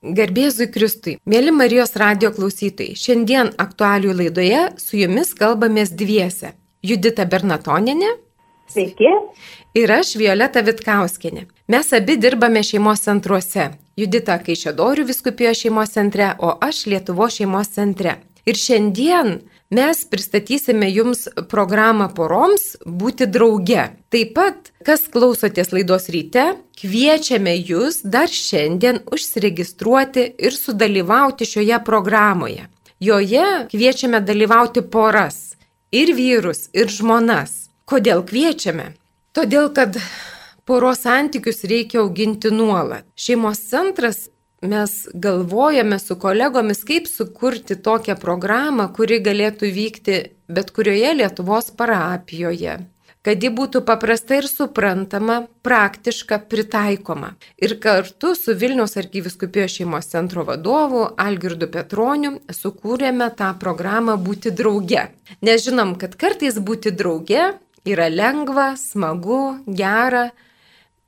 Garbėzui Kristui, mėly Marijos radio klausytojai, šiandien aktualių laidoje su jumis kalbamės dviese. Judita Bernatoninė. Sveiki. Ir aš Violeta Vitkauskinė. Mes abi dirbame šeimos centruose. Judita Kaišėdorių viskupijo šeimos centre, o aš Lietuvo šeimos centre. Ir šiandien mes pristatysime jums programą poroms būti drauge. Taip pat, kas klausotės laidos ryte, kviečiame jūs dar šiandien užsiregistruoti ir sudalyvauti šioje programoje. Joje kviečiame dalyvauti poras - ir vyrus, ir žmonas. Kodėl kviečiame? Todėl, kad poros santykius reikia auginti nuolat. Šeimos centras mes galvojame su kolegomis, kaip sukurti tokią programą, kuri galėtų vykti bet kurioje Lietuvos parapijoje, kad ji būtų paprasta ir suprantama, praktiška, pritaikoma. Ir kartu su Vilniaus argyviskupijos šeimos centro vadovu Algirdu Petroniu sukūrėme tą programą būti drauge. Nes žinom, kad kartais būti drauge yra lengva, smagu, gera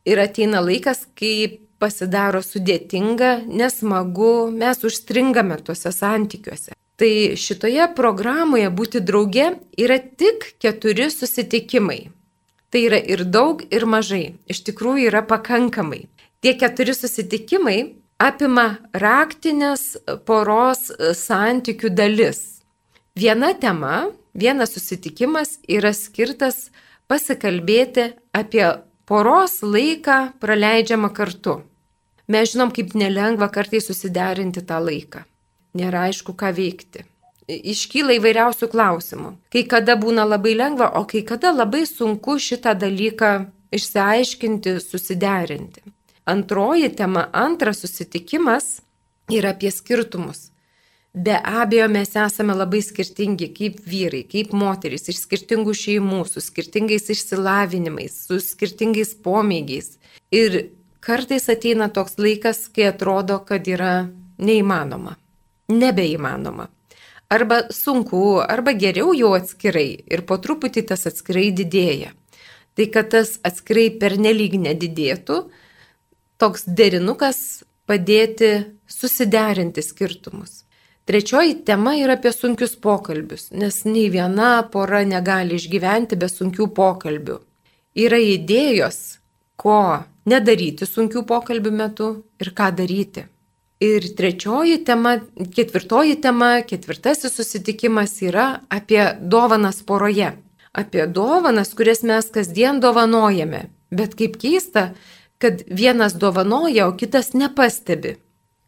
ir ateina laikas, kai pasidaro sudėtinga, nesmagu, mes užstringame tuose santykiuose. Tai šitoje programoje būti drauge yra tik keturi susitikimai. Tai yra ir daug, ir mažai. Iš tikrųjų yra pakankamai. Tie keturi susitikimai apima raktinės poros santykių dalis. Viena tema, vienas susitikimas yra skirtas pasikalbėti apie poros laiką praleidžiamą kartu. Mes žinom, kaip nelengva kartais susiderinti tą laiką. Nėra aišku, ką veikti. Iškyla įvairiausių klausimų. Kai kada būna labai lengva, o kai kada labai sunku šitą dalyką išsiaiškinti, susiderinti. Antroji tema, antras susitikimas yra apie skirtumus. Be abejo, mes esame labai skirtingi kaip vyrai, kaip moterys, iš skirtingų šeimų, su skirtingais išsilavinimais, su skirtingais pomėgiais. Ir kartais ateina toks laikas, kai atrodo, kad yra neįmanoma, nebeįmanoma. Arba sunku, arba geriau jau atskirai ir po truputį tas atskirai didėja. Tai kad tas atskirai pernelyg nedidėtų, toks derinukas padėti susiderinti skirtumus. Trečioji tema yra apie sunkius pokalbius, nes nei viena pora negali išgyventi be sunkių pokalbių. Yra idėjos, ko nedaryti sunkių pokalbių metu ir ką daryti. Ir trečioji tema, ketvirtoji tema, ketvirtasis susitikimas yra apie dovanas poroje. Apie dovanas, kurias mes kasdien dovanojame. Bet kaip keista, kad vienas dovanoja, o kitas nepastebi.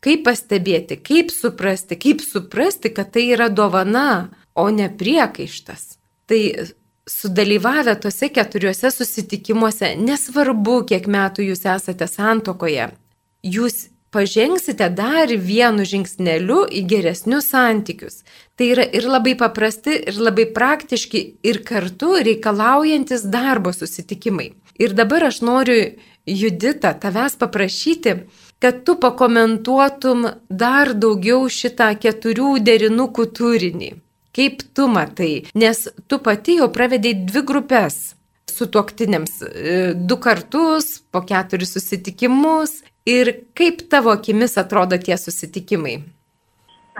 Kaip pastebėti, kaip suprasti, kaip suprasti, kad tai yra dovana, o ne priekaištas. Tai sudalyvavę tose keturiuose susitikimuose, nesvarbu, kiek metų jūs esate santokoje, jūs pažengsite dar vienu žingsneliu į geresnius santykius. Tai yra ir labai paprasti, ir labai praktiški, ir kartu reikalaujantis darbo susitikimai. Ir dabar aš noriu, Judita, tavęs paprašyti, kad tu pakomentuotum dar daugiau šitą keturių derinukų turinį. Kaip tu matai? Nes tu pati jau pravedėjai dvi grupės su tuoktinėms e, du kartus, po keturis susitikimus. Ir kaip tavo akimis atrodo tie susitikimai?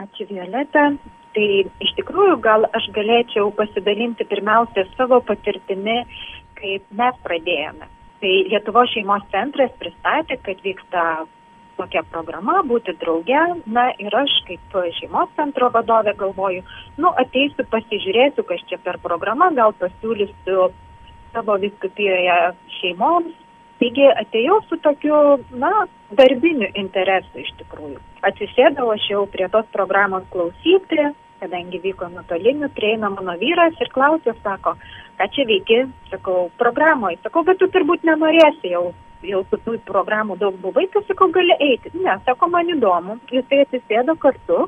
Ačiū Violeta. Tai iš tikrųjų gal aš galėčiau pasidalinti pirmiausia savo patirtimi, kaip mes pradėjome. Tai Lietuvo šeimos centras pristatė, kad vyksta tokia programa, būti drauge. Na ir aš kaip šeimos centro vadovė galvoju, nu ateisiu, pasižiūrėsiu, kas čia per programą, gal pasiūlysiu savo viskupijoje šeimoms. Taigi atėjau su tokiu, na, darbiniu interesu iš tikrųjų. Atsisėdau aš jau prie tos programos klausyti, kadangi vyko nuotoliniu, prieina mano vyras ir klausė, sako, ką čia veiki, sakau, programoje, sakau, bet tu turbūt nenorėsi jau jau su tų programų daug buvai, tai sakau, gali eiti. Ne, sako, man įdomu, jisai atsisėdo kartu.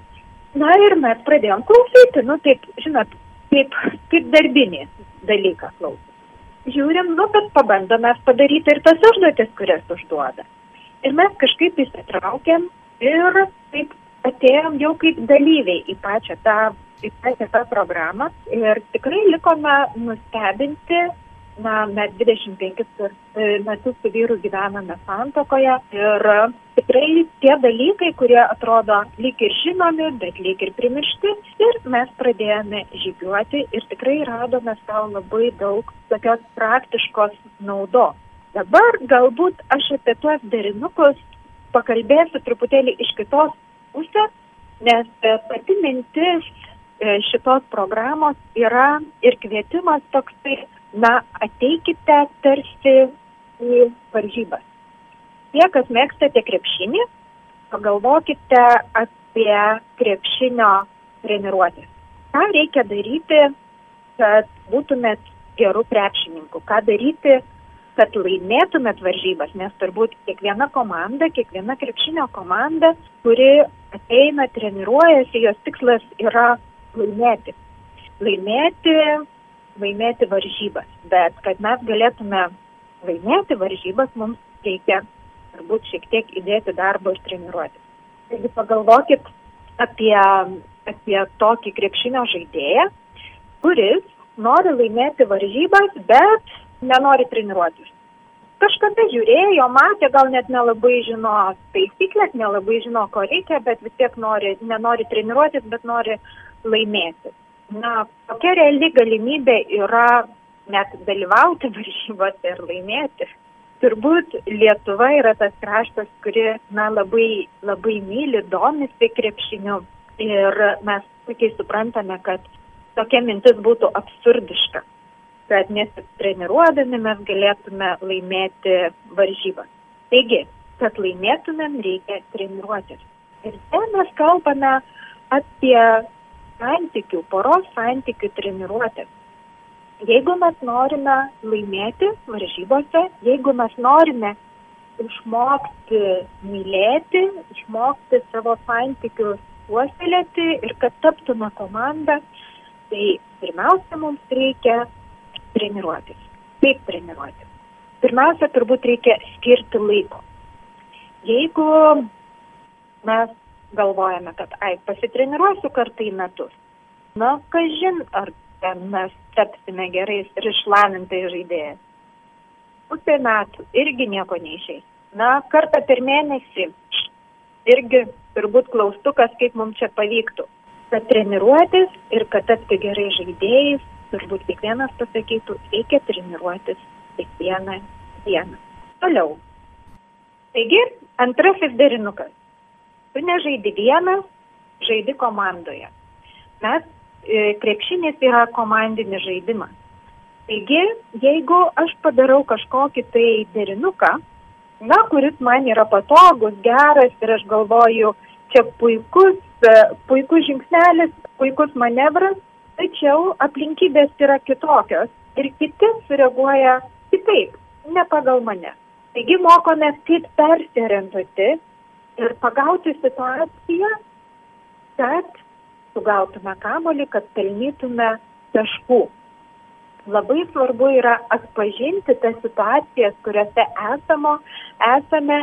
Na ir mes pradėjom klausyti, nu taip, žinot, kaip, kaip darbinį dalyką klausyti. Žiūrim, nu, bet pabandome padaryti ir tas užduotis, kurias užduoda. Ir mes kažkaip įsitraukėm ir taip atėjom jau kaip dalyviai į pačią tą, į pačią tą programą ir tikrai likome nustebinti na, mes 25 e, metus su vyru gyvename santokoje ir tikrai tie dalykai, kurie atrodo lyg ir žinomi, bet lyg ir primiršti, ir mes pradėjome žygiuoti ir tikrai radome savo labai daug tokios praktiškos naudos. Dabar galbūt aš apie tuos derinukus pakalbėsiu truputėlį iš kitos pusės, nes pati mintis e, šitos programos yra ir kvietimas toksai na, ateikite tarsi į varžybas. Tie, kas mėgstate krepšinį, pagalvokite apie krepšinio treniruotės. Ką reikia daryti, kad būtumėt gerų krepšininkų? Ką daryti, kad laimėtumėt varžybas? Nes turbūt kiekviena komanda, kiekviena krepšinio komanda, kuri ateina, treniruojasi, jos tikslas yra laimėti. Laimėti laimėti varžybas. Bet kad mes galėtume laimėti varžybas, mums reikia turbūt šiek tiek įdėti darbo ir treniruoti. Taigi pagalvokit apie, apie tokį krepšinio žaidėją, kuris nori laimėti varžybas, bet nenori treniruotis. Kažkada žiūrėjo, matė, gal net nelabai žino taisyklės, nelabai žino, ko reikia, bet vis tiek nori, nenori treniruotis, bet nori laimėti na, tokia reali galimybė yra net dalyvauti varžybose ir laimėti. Turbūt Lietuva yra tas kraštas, kuri na, labai, labai myli, domisi krepšiniu ir mes puikiai suprantame, kad tokia mintis būtų absurdiška, kad nesitreniruodami mes galėtume laimėti varžybas. Taigi, kad laimėtumėm, reikia treniruotis. Ir čia mes kalbame apie santykių, poros santykių treniruotės. Jeigu mes norime laimėti varžybose, jeigu mes norime išmokti mylėti, išmokti savo santykius puoselėti ir kad taptume komanda, tai pirmiausia mums reikia treniruotis. Kaip treniruotis? Pirmiausia, turbūt reikia skirti laiko. Jeigu mes galvojame, kad ai, pasitreniruosiu kartą į metus. Na, kažin, ar mes tapsime gerais ir išlavintai žaidėjai. Pusė metų irgi nieko neišėjai. Na, kartą per mėnesį irgi turbūt klaustukas, kaip mums čia pavyktų. Kad treniruotis ir kad tapti gerai žaidėjais, turbūt kiekvienas pasakytų, reikia treniruotis kiekvieną dieną. Toliau. Taigi, antrasis derinukas Tu nežaidi vienas, žaidi komandoje. Mes e, krepšinis yra komandinis žaidimas. Taigi, jeigu aš padarau kažkokį tai derinuką, na, kuris man yra patogus, geras ir aš galvoju, čia puikus, e, puikus žingsnelis, puikus manevras, tačiau aplinkybės yra kitokios ir kiti sureaguoja kitaip, ne pagal mane. Taigi mokomės, kaip persiorientuoti ir pagauti situaciją, kad sugautume kamolį, kad pelnytume taškų. Labai svarbu yra atpažinti tas situacijas, kuriuose esamo, esame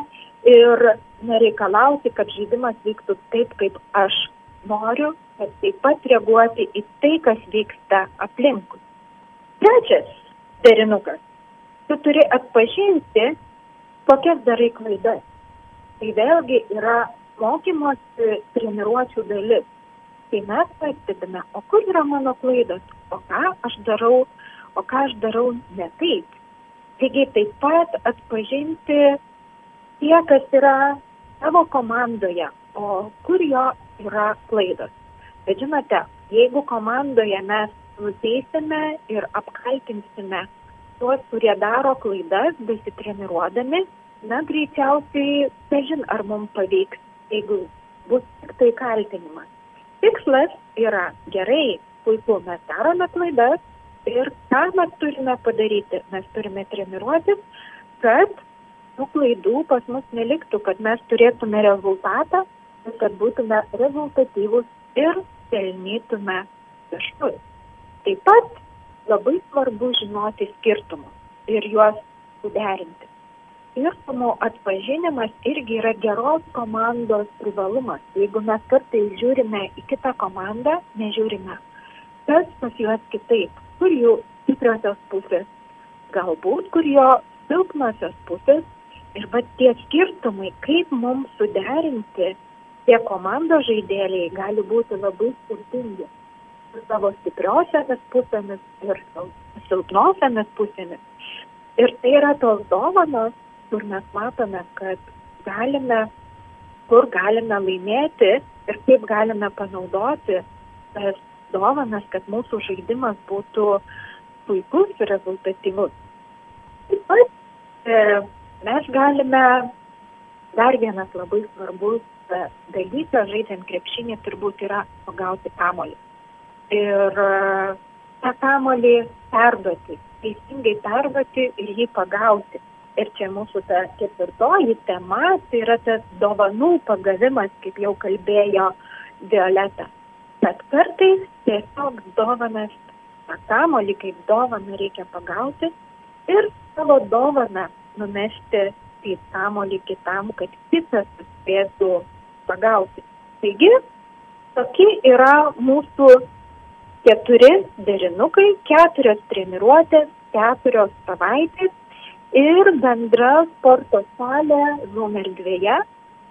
ir nereikalauti, kad žaidimas vyktų taip, kaip aš noriu, bet taip pat reaguoti į tai, kas vyksta aplinkui. Trečias derinukas. Tu turi atpažinti, kokias darai klaidas tai vėlgi yra mokymosi treniruočių dalis. Tai mes pastebime, o kur yra mano klaidos, o ką aš darau, o ką aš darau ne taip. Taigi taip pat atpažinti tie, kas yra savo komandoje, o kur jo yra klaidos. Bet žinote, jeigu komandoje mes nuteisime ir apkaltinsime tuos, kurie daro klaidas, besitreniruodami, na, greičiausiai, nežin, ar mums pavyks, jeigu bus tik tai kaltinimas. Tikslas yra gerai, puiku, mes darome klaidas ir ką mes turime padaryti? Mes turime treniruotis, kad tų klaidų pas mus neliktų, kad mes turėtume rezultatą, kad būtume rezultatyvus ir pelnytume taškus. Taip pat labai svarbu žinoti skirtumus ir juos suderinti skirtumų atpažinimas irgi yra geros komandos privalumas. Jeigu mes kartais žiūrime į kitą komandą, nežiūrime, kas pas juos kitaip, kur jų stipriosios pusės, galbūt kur jo silpnosios pusės ir va tie skirtumai, kaip mums suderinti tie komandos žaidėjai gali būti labai skirtingi. Su savo stipriosiamis pusėmis ir silpnosiamis pusėmis. Ir tai yra tos dovanos, kur mes matome, kad galime, kur galime laimėti ir kaip galime panaudoti tas dovanas, kad mūsų žaidimas būtų puikus ir rezultatyvus. Taip pat e, mes galime, dar vienas labai svarbus e, dalykas, žaidžiant krepšinį, turbūt yra pagauti kamolį. Ir e, tą kamolį perduoti, teisingai perduoti ir jį pagauti. Ir čia mūsų ta ketvirtoji tema, tai yra tas dovanų pagavimas, kaip jau kalbėjo Violeta. Bet kartais tiesiog dovanas, tą kamolį kaip dovaną reikia pagauti ir savo dovaną numesti į kamolį kitam, kad kitas spėtų pagauti. Taigi, tokie yra mūsų keturi derinukai, keturios treniruotės, keturios savaitės ir bendra sporto salė numer dvieje,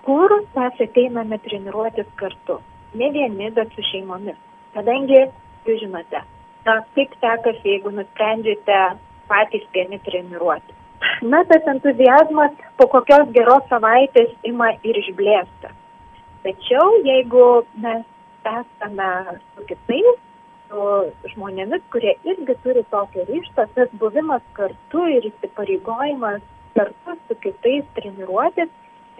kur mes ateiname treniruotis kartu ne vieni, bet su šeimomis. Kadangi, jūs žinote, na, kaip sekasi, jeigu nusprendžiate patys vieni treniruoti. Na, tas entuzijazmas po kokios geros savaitės ima ir išblėsta. Tačiau, jeigu mes esame su kitais, su žmonėmis, kurie irgi turi tokią ryštą, tas buvimas kartu ir įsipareigojimas kartu su kitais treniruotis,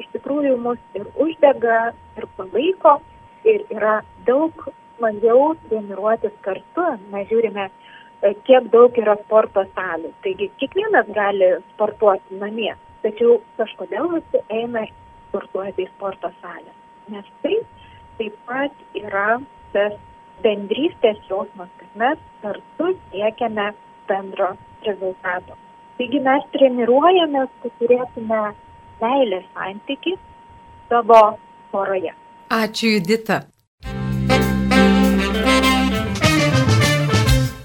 iš tikrųjų mus ir uždega, ir palaiko, ir yra daug smagiau treniruotis kartu. Mes žiūrime, e, kiek daug yra sporto salių. Taigi kiekvienas gali sportuoti namie, tačiau kažkodėl visi eina sportuoti į sporto salę. Nes tai taip pat yra tas bendrystės jausmas, kad mes kartu siekiame bendro rezultato. Taigi mes treniruojamės, kad turėtume meilės santyki savo poroje. Ačiū, Judita.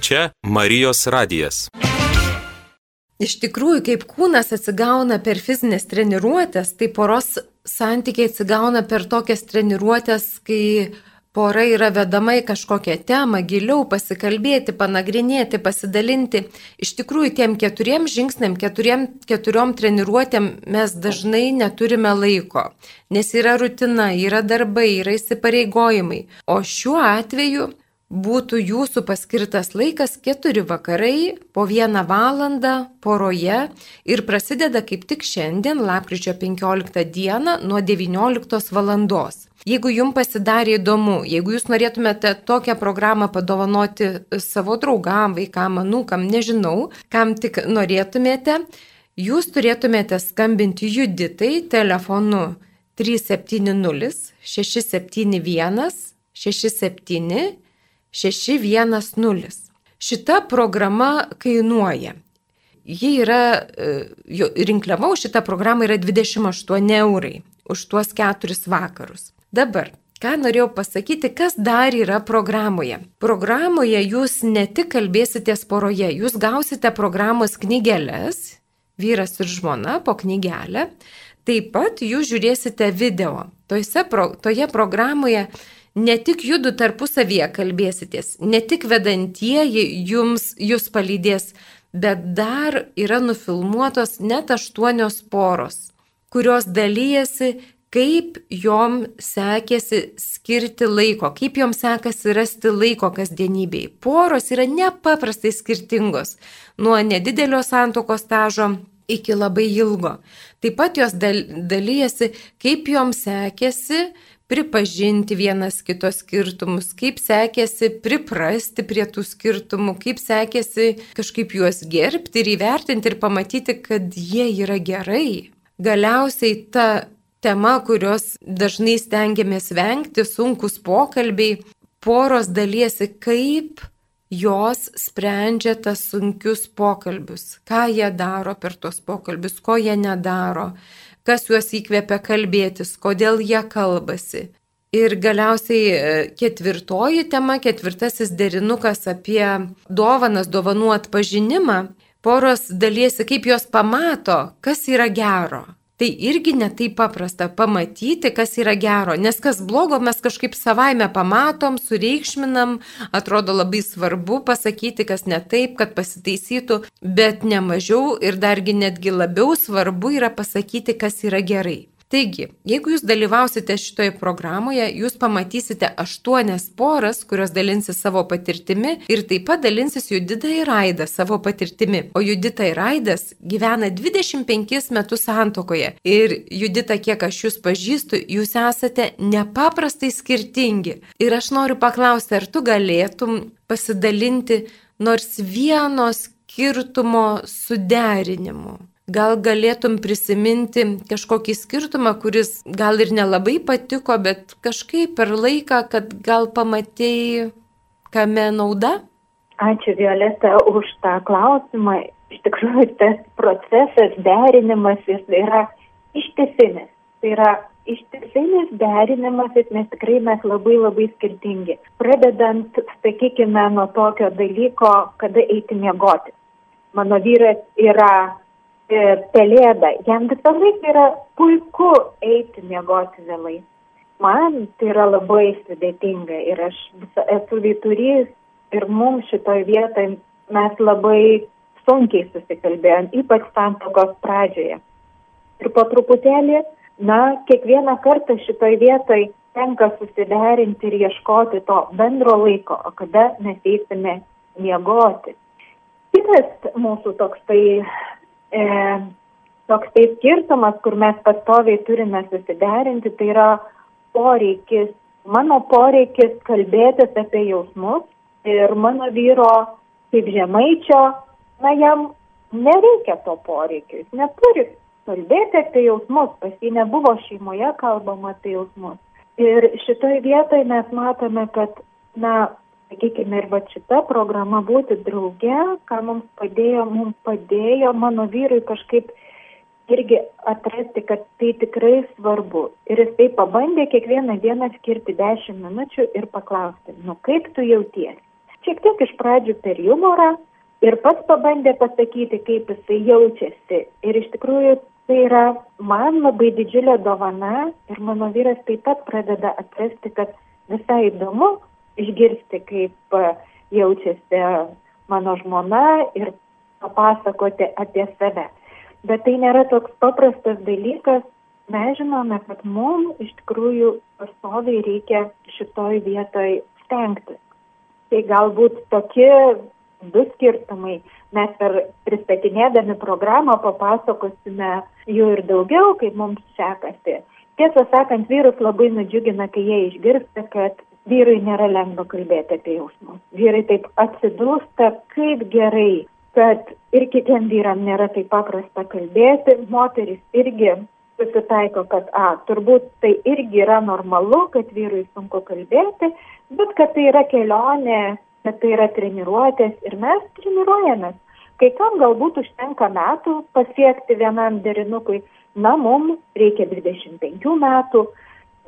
Čia Marijos radijas. Iš tikrųjų, kaip kūnas atsigauna per fizinės treniruotės, tai poros santykiai atsigauna per tokias treniruotės, kai pora yra vedama į kažkokią temą, giliau pasikalbėti, panagrinėti, pasidalinti. Iš tikrųjų, tiem keturiem žingsniam, keturiem, keturiom treniruotėm mes dažnai neturime laiko, nes yra rutina, yra darbai, yra įsipareigojimai. O šiuo atveju būtų jūsų paskirtas laikas keturi vakarai po vieną valandą poroje ir prasideda kaip tik šiandien, lapkričio 15 dieną nuo 19 valandos. Jeigu jums pasidarė įdomu, jeigu jūs norėtumėte tokią programą padovanoti savo draugam, vaikam, anūkam, nežinau, kam tik norėtumėte, jūs turėtumėte skambinti Juditai telefonu 370 671 67 610. Šita programa kainuoja. Ji yra, e, rinkliavau šitą programą yra 28 eurai už tuos keturis vakarus. Dabar, ką norėjau pasakyti, kas dar yra programoje. Programoje jūs ne tik kalbėsitės poroje, jūs gausite programos knygelės, vyras ir žmona po knygelę, taip pat jūs žiūrėsite video. Toise, pro, toje programoje ne tik judu tarpusavyje kalbėsitės, ne tik vedantieji jums, jūs palydės, bet dar yra nufilmuotos net aštuonios poros, kurios dalyjasi kaip jom sekėsi skirti laiko, kaip jom sekasi rasti laiko kasdienybei. Poros yra nepaprastai skirtingos nuo nedidelio santokos stažo iki labai ilgo. Taip pat jos dalyjasi, kaip jom sekėsi pripažinti vienas kito skirtumus, kaip sekėsi priprasti prie tų skirtumų, kaip sekėsi kažkaip juos gerbti ir įvertinti ir pamatyti, kad jie yra gerai. Galiausiai ta tema, kurios dažnai stengiamės vengti, sunkus pokalbiai, poros dalysi, kaip jos sprendžia tas sunkius pokalbius, ką jie daro per tuos pokalbius, ko jie nedaro, kas juos įkvepia kalbėtis, kodėl jie kalbasi. Ir galiausiai e, ketvirtoji tema, ketvirtasis derinukas apie dovanas, dovanų atpažinimą. poros dalysi, kaip jos pamato, kas yra gero. Tai irgi netai paprasta pamatyti, kas yra gero, nes kas blogo mes kažkaip savaime pamatom, sureikšminam, atrodo labai svarbu pasakyti, kas ne taip, kad pasitaisytų, bet nemažiau ir dargi netgi labiau svarbu yra pasakyti, kas yra gerai. Taigi, jeigu jūs dalyvausite šitoje programoje, jūs pamatysite aštuonias poras, kurios dalinsis savo patirtimi ir taip pat dalinsis Judita ir Aidas savo patirtimi. O Judita ir Aidas gyvena 25 metus santokoje. Ir Judita, kiek aš jūs pažįstu, jūs esate nepaprastai skirtingi. Ir aš noriu paklausti, ar tu galėtum pasidalinti nors vieno skirtumo suderinimu. Gal galėtum prisiminti kažkokį skirtumą, kuris gal ir nelabai patiko, bet kažkaip per laiką, kad gal pamatėjai, kame nauda? Ačiū Violeta už tą klausimą. Iš tikrųjų, tas procesas, derinimas, jis yra ištisinis. Tai yra ištisinis derinimas, nes tikrai mes labai labai skirtingi. Pradedant, sakykime, nuo tokio dalyko, kada eiti miegoti. Mano vyras yra pelėda, jam visą laiką yra puiku eiti miegoti vėlai. Man tai yra labai sudėtinga ir aš visa, esu vyturys ir mums šitoj vietoj mes labai sunkiai susikalbėjom, ypač santokos pradžioje. Ir po truputėlį, na, kiekvieną kartą šitoj vietoj tenka susiderinti ir ieškoti to bendro laiko, o kada mes eisime miegoti. Kitas mūsų toks tai e, toks tai skirtumas, kur mes pastoviai turime susiderinti, tai yra poreikis, mano poreikis kalbėtis apie jausmus ir mano vyro kaip žemaičio, na jam nereikia to poreikio, jis neturi kalbėti apie jausmus, pas jį nebuvo šeimoje kalbama apie jausmus. Ir šitoj vietoj mes matome, kad, na, sakykime, ir va šita programa būti drauge, ką mums padėjo, mums padėjo mano vyrui kažkaip irgi atrasti, kad tai tikrai svarbu. Ir jis tai pabandė kiekvieną dieną skirti 10 minučių ir paklausti, nu kaip tu jautiesi. Šiek tiek iš pradžių per humorą ir pats pabandė pasakyti, kaip jisai jaučiasi. Ir iš tikrųjų tai yra man labai didžiulė dovana ir mano vyras taip pat pradeda atrasti, kad visai įdomu, išgirsti, kaip e, jaučiasi mano žmona ir papasakoti apie save. Bet tai nėra toks paprastas dalykas. Mes žinome, kad mums iš tikrųjų pastoviai reikia šitoj vietoj stengtis. Tai galbūt tokie du skirtumai. Mes per pristatinėdami programą papasakosime jų ir daugiau, kaip mums sekasi. Tiesą sakant, vyrus labai nudžiugina, kai jie išgirsta, kad vyrui nėra lengva kalbėti apie jausmus. Vyrai taip atsidūsta, kaip gerai, kad ir kitiem vyram nėra taip paprasta kalbėti. Moteris irgi susitaiko, kad, a, turbūt tai irgi yra normalu, kad vyrui sunku kalbėti, bet kad tai yra kelionė, kad tai yra treniruotės ir mes treniruojamės. Kai kam galbūt užtenka metų pasiekti vienam derinukui, na, mums reikia 25 metų,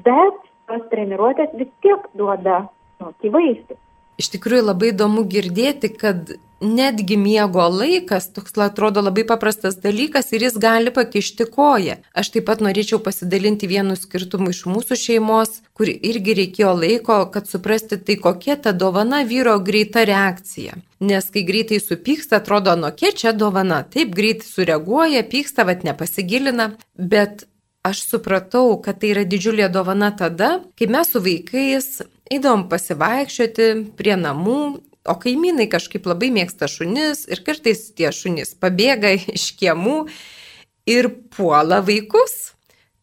bet tos treniruotės vis tiek duoda tokį vaisių. Iš tikrųjų labai įdomu girdėti, kad netgi miego laikas, toks atrodo labai paprastas dalykas ir jis gali pakišti koją. Aš taip pat norėčiau pasidalinti vienu skirtumu iš mūsų šeimos, kur irgi reikėjo laiko, kad suprasti tai kokia ta dovana vyro greita reakcija. Nes kai greitai supyksta, atrodo, nu kiek čia dovana, taip greitai sureaguoja, pyksta, vad nepasigilina, bet aš supratau, kad tai yra didžiulė dovana tada, kai mes su vaikais eidom pasivaikščioti prie namų, o kaimynai kažkaip labai mėgsta šunis ir kartais tie šunys pabėga iš kiemų ir puola vaikus.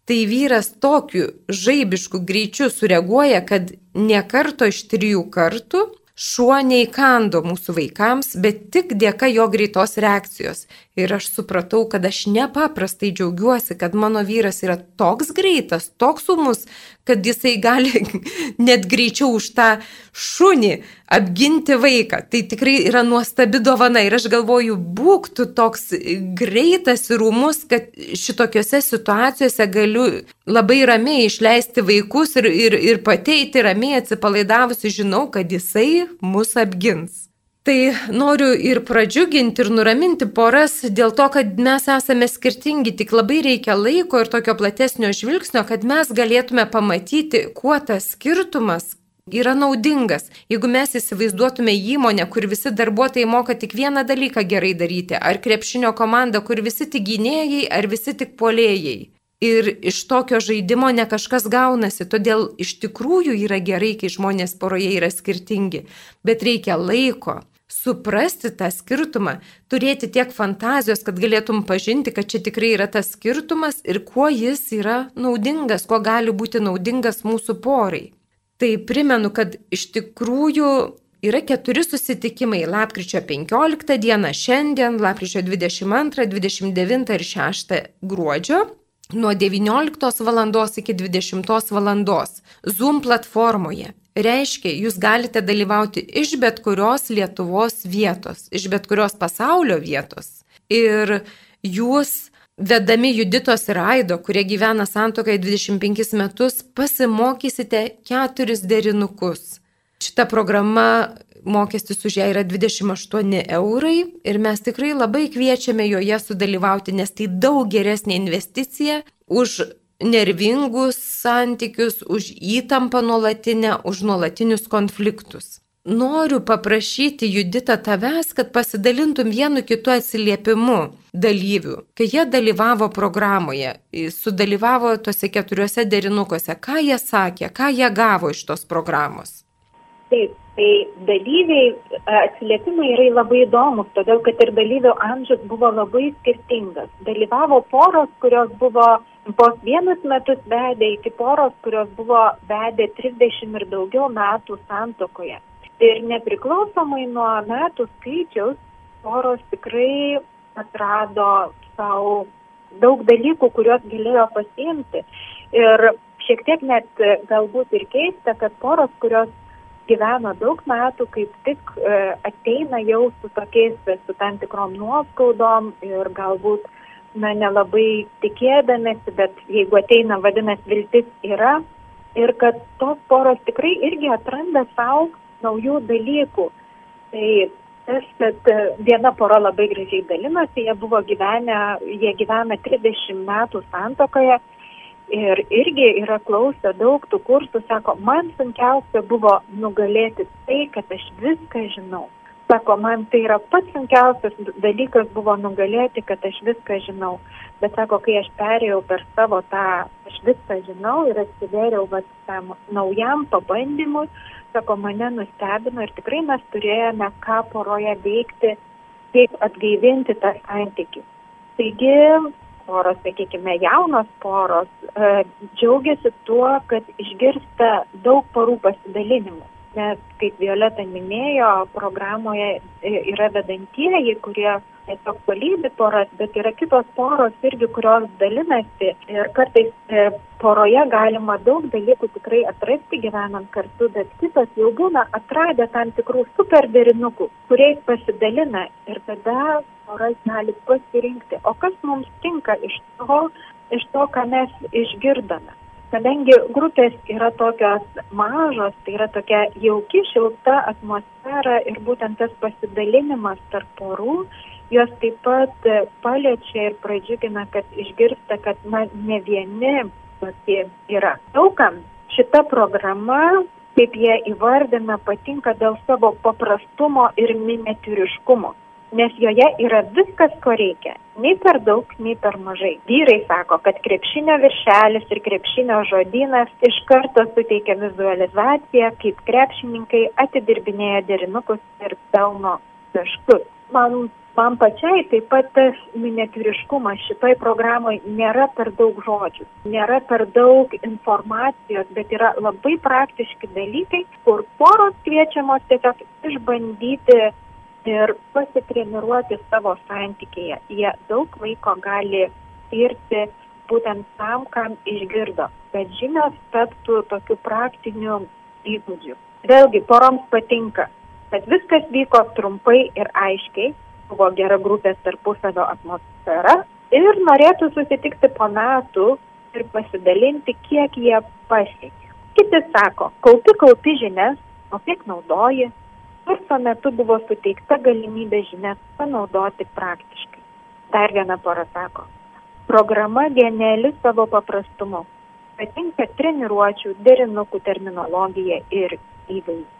Tai vyras tokiu žaibišku greičiu sureaguoja, kad ne karto iš trijų kartų šuo neįkando mūsų vaikams, bet tik dėka jo greitos reakcijos. Ir aš supratau, kad aš nepaprastai džiaugiuosi, kad mano vyras yra toks greitas, toks sumus, kad jisai gali net greičiau už tą šunį apginti vaiką. Tai tikrai yra nuostabi dovana ir aš galvoju, būk tu toks greitas ir rūmus, kad šitokiose situacijose galiu labai ramiai išleisti vaikus ir, ir, ir pateiti ramiai atsipalaidavusi, žinau, kad jisai mus apgins. Tai noriu ir pradžiuginti, ir nuraminti poras dėl to, kad mes esame skirtingi, tik labai reikia laiko ir tokio platesnio žvilgsnio, kad mes galėtume pamatyti, kuo tas skirtumas yra naudingas. Jeigu mes įsivaizduotume įmonę, kur visi darbuotojai moka tik vieną dalyką gerai daryti, ar krepšinio komanda, kur visi tik gynėjai, ar visi tik polėjai ir iš tokio žaidimo ne kažkas gaunasi. Todėl iš tikrųjų yra gerai, kai žmonės poroje yra skirtingi, bet reikia laiko. Suprasti tą skirtumą, turėti tiek fantazijos, kad galėtum pažinti, kad čia tikrai yra tas skirtumas ir kuo jis yra naudingas, kuo gali būti naudingas mūsų porai. Tai primenu, kad iš tikrųjų yra keturi susitikimai - lapkričio 15 dieną, šiandien, lapkričio 22, 29 ir 6 gruodžio nuo 19 val. iki 20 val. Zoom platformoje. Reiškia, jūs galite dalyvauti iš bet kurios Lietuvos vietos, iš bet kurios pasaulio vietos. Ir jūs, vedami Juditos ir Aido, kurie gyvena santokai 25 metus, pasimokysite keturis derinukus. Šita programa mokestis už ją yra 28 eurai ir mes tikrai labai kviečiame joje sudalyvauti, nes tai daug geresnė investicija už nervingus santykius, už įtampą nuolatinę, už nuolatinius konfliktus. Noriu paprašyti Judita tavęs, kad pasidalintum vienu kitu atsiliepimu dalyvių. Kai jie dalyvavo programoje, sudalyvavo tose keturiuose derinukuose, ką jie sakė, ką jie gavo iš tos programos. Taip, Tai dalyviai atsiliepimai yra labai įdomus, todėl kad ir dalyvių amžius buvo labai skirtingas. Dalyvavo poros, kurios buvo vos vienus metus vedė, iki poros, kurios buvo vedė 30 ir daugiau metų santokoje. Ir nepriklausomai nuo metų skaičiaus, poros tikrai atrado savo daug dalykų, kuriuos galėjo pasiimti. Ir šiek tiek net galbūt ir keista, kad poros, kurios gyvena daug metų, kaip tik e, ateina jau su tokiais, su tam tikrom nuoskaudom ir galbūt, na, nelabai tikėdamėsi, bet jeigu ateina, vadinasi, viltis yra ir kad tos poros tikrai irgi atranda savo naujų dalykų. Tai tas, kad viena pora labai gražiai dalinosi, jie buvo gyvenę, jie gyvena 30 metų santokoje Ir irgi yra klausę daug tų kursų, sako, man sunkiausia buvo nugalėti tai, kad aš viską žinau. Sako, man tai yra pats sunkiausias dalykas buvo nugalėti, kad aš viską žinau. Bet sako, kai aš perėjau per savo tą, aš viską žinau ir atsivėriau va, tam naujam pabandymui, sako, mane nustebino ir tikrai mes turėjome ką poroje veikti, kaip atgaivinti tą santykių. Taigi poros, sakykime, jaunos poros e, džiaugiasi tuo, kad išgirsta daug porų pasidalinimų. Nes, kaip Violeta minėjo, programoje e, yra vedantieji, kurie tiesiog palydi poras, bet yra kitos poros irgi, kurios dalinasi. Ir kartais e, poroje galima daug dalykų tikrai atrasti gyvenant kartu, bet kitas jau būna atradę tam tikrų superderinukų, kuriais pasidalina ir tada poras gali pasirinkti, o kas mums tinka iš to, iš to, ką mes išgirdome. Kadangi grupės yra tokios mažos, tai yra tokia jauki, šilta atmosfera ir būtent tas pasidalinimas tarp porų, jos taip pat paliečia ir pradžiugina, kad išgirsta, kad na, ne vieni tokie yra. Daugam šita programa, kaip jie įvardina, patinka dėl savo paprastumo ir miniatūriškumo. Nes joje yra viskas, ko reikia. Nei per daug, nei per mažai. Vyrai sako, kad krepšinio viršelis ir krepšinio žodynas iš karto suteikia vizualizaciją, kaip krepšininkai atidirbinėja derinukus ir pelno taškus. Man man pačiai taip pat tas miniatūriškumas šitoj programoje nėra per daug žodžių, nėra per daug informacijos, bet yra labai praktiški dalykai, kur poros kviečiamos tiesiog išbandyti ir pasitreniruoti savo santykėje. Jie daug laiko gali skirti būtent tam, kam išgirdo, bet žinios taptų tokiu praktiniu įgūdžiu. Vėlgi, poroms patinka, kad viskas vyko trumpai ir aiškiai, buvo gera grupės tarpusavio atmosfera ir norėtų susitikti po metų ir pasidalinti, kiek jie pasiekė. Kiti sako, kaupi kaupi žinias, o kiek naudoji. Kurso metu buvo suteikta galimybė žinias panaudoti praktiškai. Dar viena pora sako, programa geniali savo paprastumu. Patinka treniruočių, derinukų terminologija ir įvaizdžiai.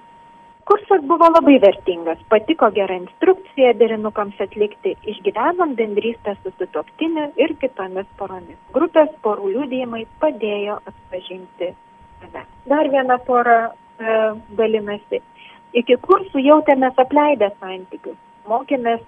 Kursas buvo labai vertingas, patiko gera instrukcija derinukams atlikti, išgyvenom bendrystę su sutoktiniu ir kitomis poromis. Grupės porų liūdėjimai padėjo atpažinti save. Dar viena pora e, dalinasi. Iki kursų jautėmės apleidę santykius, mokėmės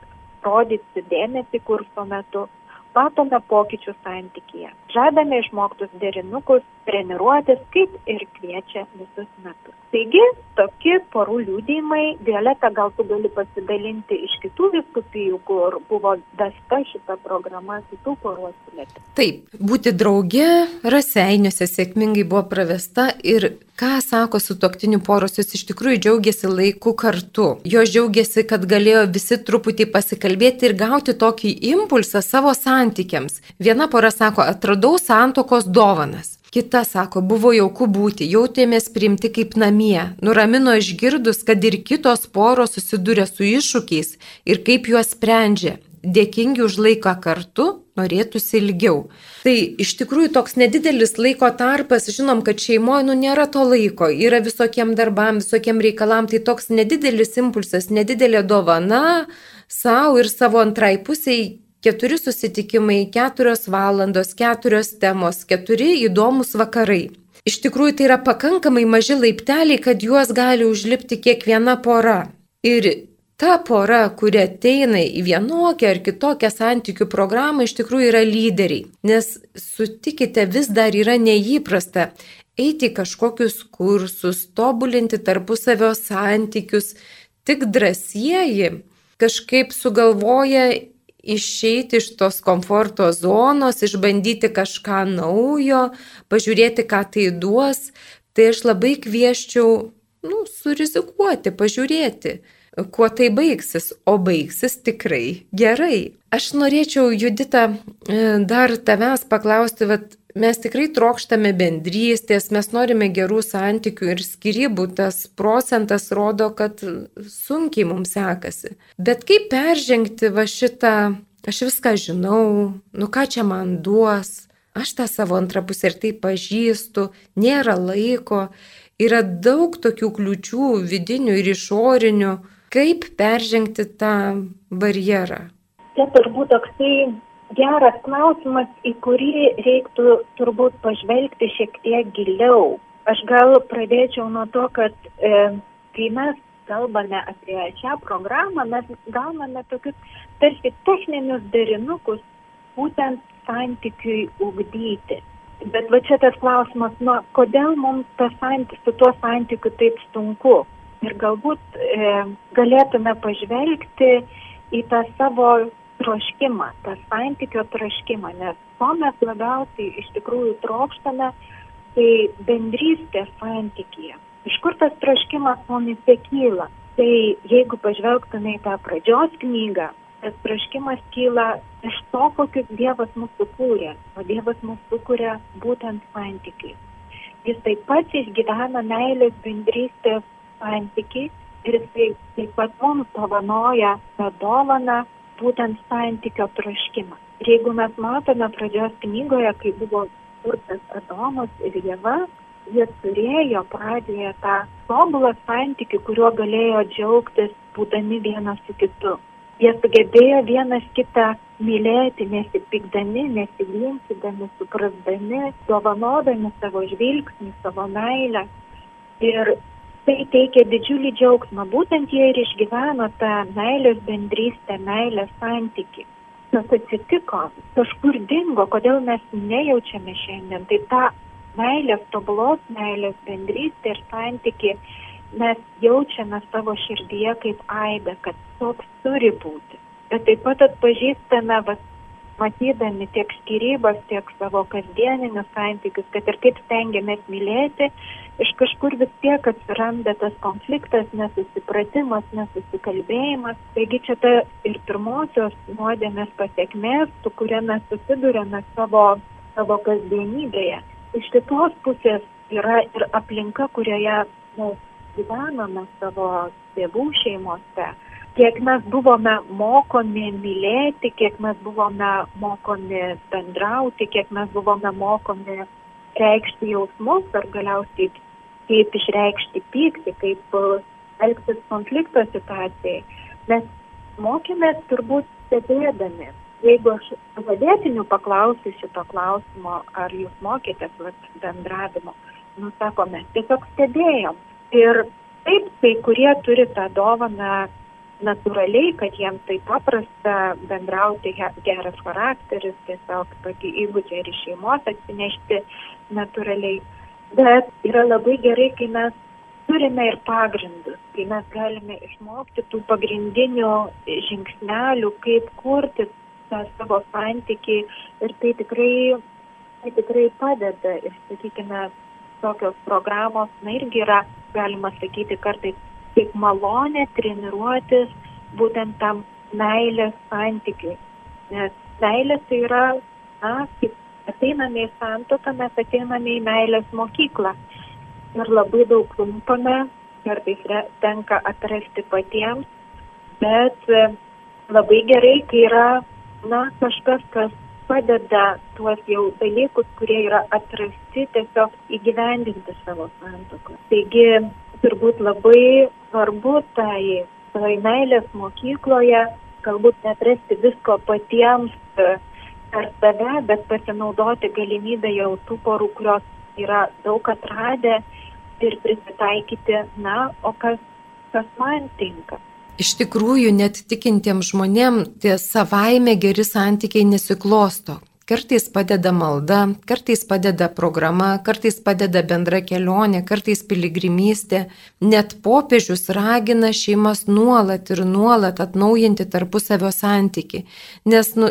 rodyti dėmesį kurso metu, matome pokyčių santykyje. Žadame išmoktus derinukus, treniruotis, kaip ir kviečia visus metus. Taigi, tokie porų liūdėjimai, Violeta, gal tu gali pasidalinti iš kitų viskupijų, kur buvo dasta šita programa kitų porų atsiliepti. Taip, būti drauge raseiniuose sėkmingai buvo pravesta ir ką sako su toktiniu poros, jos iš tikrųjų džiaugiasi laiku kartu. Jos džiaugiasi, kad galėjo visi truputį pasikalbėti ir gauti tokį impulsą savo santykiams. Viena pora sako, atradau santokos dovanas. Kita sako, buvo jauku būti, jautėmės priimti kaip namie, nuramino išgirdus, kad ir kitos poros susiduria su iššūkiais ir kaip juos sprendžia. Dėkingi už laiką kartu, norėtųsi ilgiau. Tai iš tikrųjų toks nedidelis laiko tarpas, žinom, kad šeimoje nu nėra to laiko, yra visokiem darbam, visokiem reikalam, tai toks nedidelis impulsas, nedidelė dovana savo ir savo antrai pusiai keturi susitikimai, keturios valandos, keturios temos, keturi įdomus vakarai. Iš tikrųjų tai yra pakankamai maži laipteliai, kad juos gali užlipti kiekviena pora. Ir ta pora, kuri ateina į vienokią ar kitokią santykių programą, iš tikrųjų yra lyderiai. Nes sutikite, vis dar yra neįprasta eiti kažkokius kursus, tobulinti tarpusavio santykius. Tik drąsieji kažkaip sugalvoja išeiti iš tos komforto zonos, išbandyti kažką naujo, pažiūrėti, ką tai duos, tai aš labai kvieščiau, nu, surizikuoti, pažiūrėti, kuo tai baigsis, o baigsis tikrai gerai. Aš norėčiau, Judita, e, dar tavęs paklausti, bet mes tikrai trokštame bendrystės, mes norime gerų santykių ir skirybų, tas procentas rodo, kad sunkiai mums sekasi. Bet kaip peržengti va šitą, aš viską žinau, nu ką čia man duos, aš tą savo antrą pusę ir tai pažįstu, nėra laiko, yra daug tokių kliučių vidinių ir išorinių, kaip peržengti tą barjerą. Čia turbūt toksai geras klausimas, į kurį reiktų turbūt pažvelgti šiek tiek giliau. Aš gal pradėčiau nuo to, kad e, kai mes kalbame apie šią programą, mes gauname tokius tarsi techninius derinukus būtent santykiui ugdyti. Bet va čia tas klausimas, nu, kodėl mums santy, su tuo santykiu taip sunku? Ir galbūt e, galėtume pažvelgti į tą savo troškimą, tą santykio troškimą, nes ko mes labiausiai iš tikrųjų trokštame, tai bendrystės santykėje. Iš kur tas troškimas mumise kyla? Tai jeigu pažvelgtume į tą pradžios knygą, tas troškimas kyla iš to, kokius Dievas mūsų kūrė, o Dievas mūsų kūrė būtent santykiai. Jis taip pat išgyvena meilės bendrystės santykiai ir jisai taip pat mums dovanoja tą dovaną būtent santykio troškimą. Ir jeigu mes matome pradžios knygoje, kai buvo kurtas Adomas ir Jėva, jie turėjo pradžioje tą tobulą santykių, kuriuo galėjo džiaugtis būdami vienas su kitu. Jie sugebėjo vienas kitą mylėti, nesipykdami, nesiginčydami, suprasdami, dovanodami savo žvilgsnį, savo meilę. Ir tai teikia didžiulį džiaugsmą. Būtent jie ir išgyveno tą meilės bendrystę, meilės santyki. Kas atsitiko, kažkur dingo, kodėl mes nejaučiame šiandien. Tai ta meilės, tobulos meilės bendrystė ir santyki mes jaučiame savo širdyje kaip aidą, kad toks turi būti. Bet taip pat atpažįstame, va, matydami tiek skirybas, tiek savo kasdieninius santykius, kad ir kaip stengiamės mylėti, iš kažkur vis tiek atsiranda tas konfliktas, nesusipratimas, nesusikalbėjimas. Taigi čia ta ir pirmosios nuodėmės pasiekmės, su kuria mes susidurėme savo, savo kasdienybėje. Iš kitos pusės yra ir aplinka, kurioje mes gyvename savo tėvų šeimose, kiek mes buvome mokomi mylėti, kiek mes buvome mokomi bendrauti, kiek mes buvome mokomi reikšti jausmus ar galiausiai kaip išreikšti pyktį, kaip elgtis konflikto situacijai. Mes mokėmės turbūt stebėdami. Jeigu aš vadėtinių paklausiu šito klausimo, ar jūs mokėtės vat, bendravimo, nu sako, mes tiesiog stebėjom. Ir taip, kai kurie turi tą dovaną natūraliai, kad jiems tai paprasta bendrauti, geras charakteris, tiesiog tokį įgūdžią ir iš šeimos atsinešti natūraliai. Bet yra labai gerai, kai mes turime ir pagrindus, kai mes galime išmokti tų pagrindinių žingsnelių, kaip kurti tą savo santykį ir tai tikrai, tai tikrai padeda. Ir, sakykime, tokios programos, na irgi yra, galima sakyti, kartais kaip malonė treniruotis būtent tam meilės santykiui. Nes meilė tai yra, na, kaip ateiname į santoką, mes ateiname į meilės mokyklą ir labai daug klumpame, kartais tenka atrasti patiems, bet e, labai gerai, kai yra, na, kažkas, kas padeda tuos jau dalykus, kurie yra atrasti, tiesiog įgyvendinti savo santoką. Taigi, turbūt labai svarbu tai, tai meilės mokykloje, galbūt netrasti visko patiems e, per save, bet pasinaudoti galimybę jau tų porų, kurios yra daug atradę ir prisitaikyti, na, o kas, kas man tinka. Iš tikrųjų, net tikintiems žmonėms tie savaime geri santykiai nesiklosto. Kartais padeda malda, kartais padeda programa, kartais padeda bendra kelionė, kartais piligrimystė. Net popiežius ragina šeimas nuolat ir nuolat atnaujinti tarpusavio santyki. Nes nu,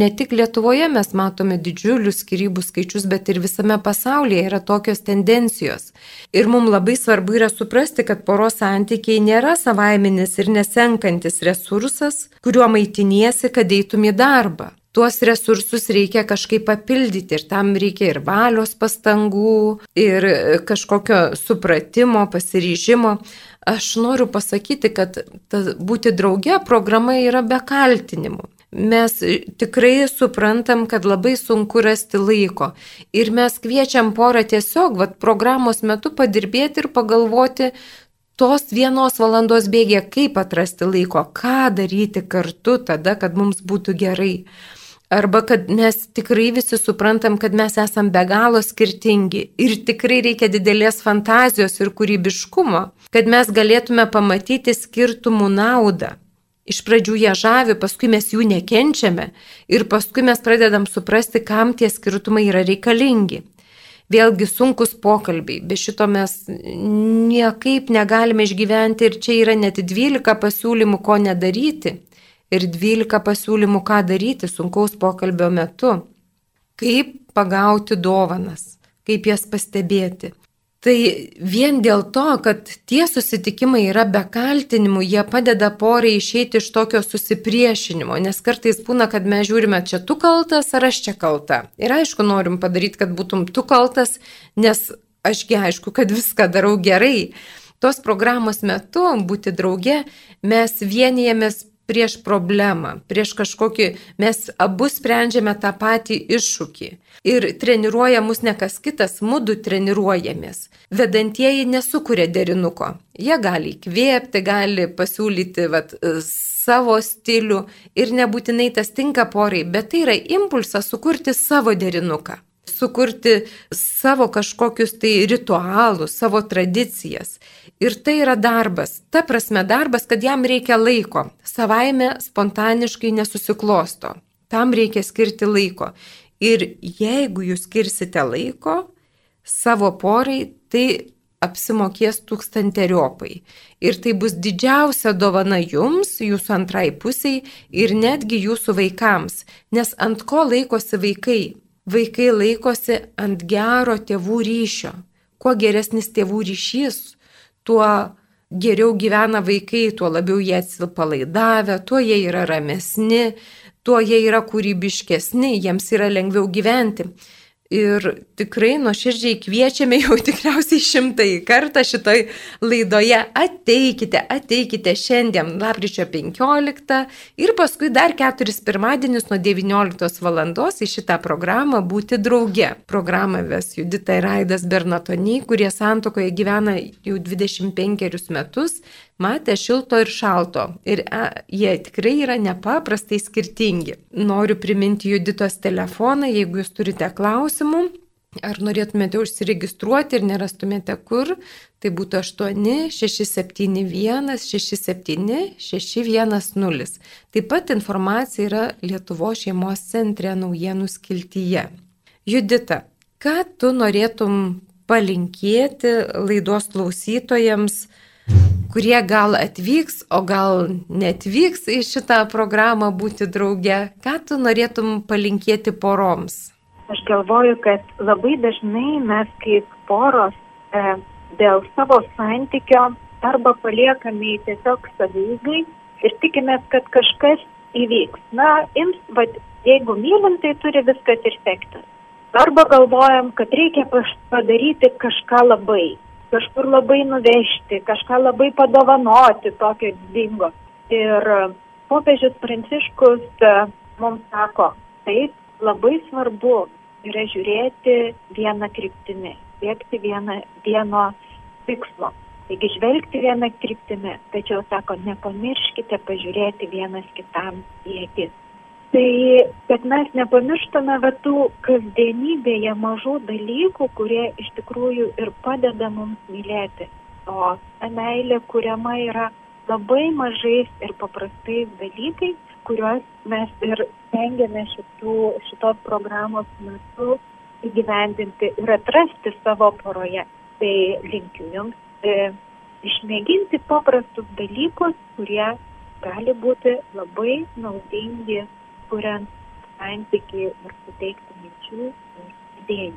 ne tik Lietuvoje mes matome didžiulius skirybų skaičius, bet ir visame pasaulyje yra tokios tendencijos. Ir mums labai svarbu yra suprasti, kad poros santykiai nėra savaiminis ir nesenkantis resursas, kuriuo maitiniesi, kad eitum į darbą tuos resursus reikia kažkaip papildyti ir tam reikia ir valios pastangų, ir kažkokio supratimo, pasiryžimo. Aš noriu pasakyti, kad ta, būti drauge programa yra be kaltinimų. Mes tikrai suprantam, kad labai sunku rasti laiko. Ir mes kviečiam porą tiesiog, vad, programos metu padirbėti ir pagalvoti, tos vienos valandos bėgė, kaip atrasti laiko, ką daryti kartu tada, kad mums būtų gerai. Arba kad mes tikrai visi suprantam, kad mes esam be galo skirtingi ir tikrai reikia didelės fantazijos ir kūrybiškumo, kad mes galėtume pamatyti skirtumų naudą. Iš pradžių jie žavi, paskui mes jų nekenčiame ir paskui mes pradedam suprasti, kam tie skirtumai yra reikalingi. Vėlgi sunkus pokalbiai, be šito mes niekaip negalime išgyventi ir čia yra net 12 pasiūlymų, ko nedaryti ir 12 pasiūlymų, ką daryti sunkaus pokalbio metu. Kaip pagauti dovanas, kaip jas pastebėti. Tai vien dėl to, kad tie susitikimai yra be kaltinimų, jie padeda porai išeiti iš tokio susipriešinimo, nes kartais būna, kad mes žiūrime, čia tu kaltas ar aš čia kalta. Ir aišku, norim padaryti, kad būtum tu kaltas, nes ašgi aišku, kad viską darau gerai. Tos programos metu būti drauge mes vienijamės prieš problemą, prieš kažkokį, mes abu sprendžiame tą patį iššūkį. Ir treniruoja mus ne kas kitas, mūdu treniruojamės. Vedantieji nesukuria derinuko. Jie gali įkvėpti, gali pasiūlyti vat, savo stilių ir nebūtinai tas tinka porai, bet tai yra impulsas sukurti savo derinuką sukurti savo kažkokius tai ritualus, savo tradicijas. Ir tai yra darbas. Ta prasme darbas, kad jam reikia laiko. Savaime spontaniškai nesusiklosto. Tam reikia skirti laiko. Ir jeigu jūs skirsite laiko savo porai, tai apsimokės tūkstanteriopai. Ir tai bus didžiausia dovana jums, jūsų antrai pusiai ir netgi jūsų vaikams. Nes ant ko laikosi vaikai? Vaikai laikosi ant gero tėvų ryšio. Kuo geresnis tėvų ryšys, tuo geriau gyvena vaikai, tuo labiau jie atsipalaidavę, tuo jie yra ramesni, tuo jie yra kūrybiškesni, jiems yra lengviau gyventi. Ir tikrai nuoširdžiai kviečiame jau tikriausiai šimtai kartą šitoj laidoje. Ateikite, ateikite šiandien, lapkričio 15 ir paskui dar keturis pirmadienius nuo 19 val. į šitą programą būti drauge. Programą ves Judita ir Aidas Bernatoniai, kurie santokoje gyvena jau 25 metus matė šilto ir šalto. Ir e, jie tikrai yra nepaprastai skirtingi. Noriu priminti Juditos telefoną, jeigu jūs turite klausimų. Ar norėtumėte užsiregistruoti ir nerastumėte kur, tai būtų 8 671 67 610. Taip pat informacija yra Lietuvo šeimos centre naujienų skiltyje. Judita, ką tu norėtum palinkėti laidos klausytojams, kurie gal atvyks, o gal netvyks į šitą programą būti drauge. Ką tu norėtum palinkėti poroms? Aš galvoju, kad labai dažnai mes kaip poros e, dėl savo santykio arba paliekame tiesiog savygai ir tikimės, kad kažkas įvyks. Na, ims, bet jeigu mylim, tai turi viskas ir sektis. Arba galvojam, kad reikia padaryti kažką labai kažkur labai nuvežti, kažką labai padovanoti tokio didingo. Ir e, popiežius Pranciškus e, mums sako, taip, labai svarbu yra žiūrėti vieną kryptimį, siekti vieną, vieno tikslo. Taigi žvelgti vieną kryptimį, tačiau sako, nepamirškite pažiūrėti vienas kitam į akis. Tai, kad mes nepamirštame va tų kasdienybėje mažų dalykų, kurie iš tikrųjų ir padeda mums mylėti. O ta meilė kuriama yra labai mažais ir paprastais dalykais, kuriuos mes ir stengiamės šitų, šitos programos metu įgyvendinti ir atrasti savo poroje. Tai linkiu jums e, išmėginti paprastus dalykus, kurie gali būti labai naudingi kuriant santykiai ir suteikti minčių ir idėjų.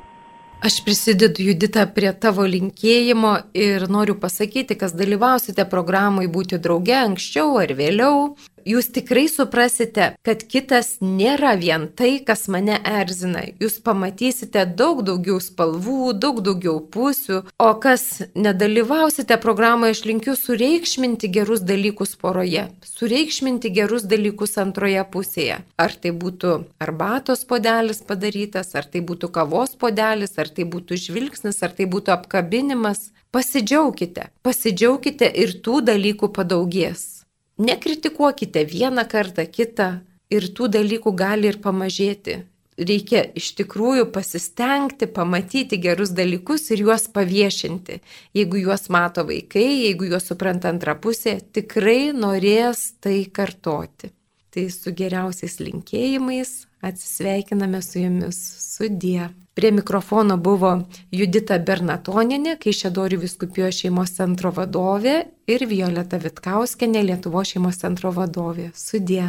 Aš prisidedu Judita prie tavo linkėjimo ir noriu pasakyti, kas dalyvausite programai būti drauge anksčiau ar vėliau, jūs tikrai suprasite, kad kitas nėra vien tai, kas mane erzina. Jūs pamatysite daug daugiau spalvų, daug daugiau pusių, o kas nedalyvausite programoje, aš linkiu sureikšminti gerus dalykus poroje, sureikšminti gerus dalykus antroje pusėje. Ar tai būtų arbatos podelis padarytas, ar tai būtų kavos podelis, ar tai būtų žvilgsnis, ar tai būtų apkabinimas. Pasidžiaukite, pasidžiaukite ir tų dalykų padaugės. Nekritikuokite vieną kartą kitą ir tų dalykų gali ir pamažėti. Reikia iš tikrųjų pasistengti, pamatyti gerus dalykus ir juos paviešinti. Jeigu juos mato vaikai, jeigu juos supranta antra pusė, tikrai norės tai kartoti. Tai su geriausiais linkėjimais atsisveikiname su jumis. Sudie. Prie mikrofono buvo Judita Bernatoninė, Kaišėdorių viskupijos šeimos centro vadovė ir Violeta Vitkauskenė, Lietuvo šeimos centro vadovė. Sudie.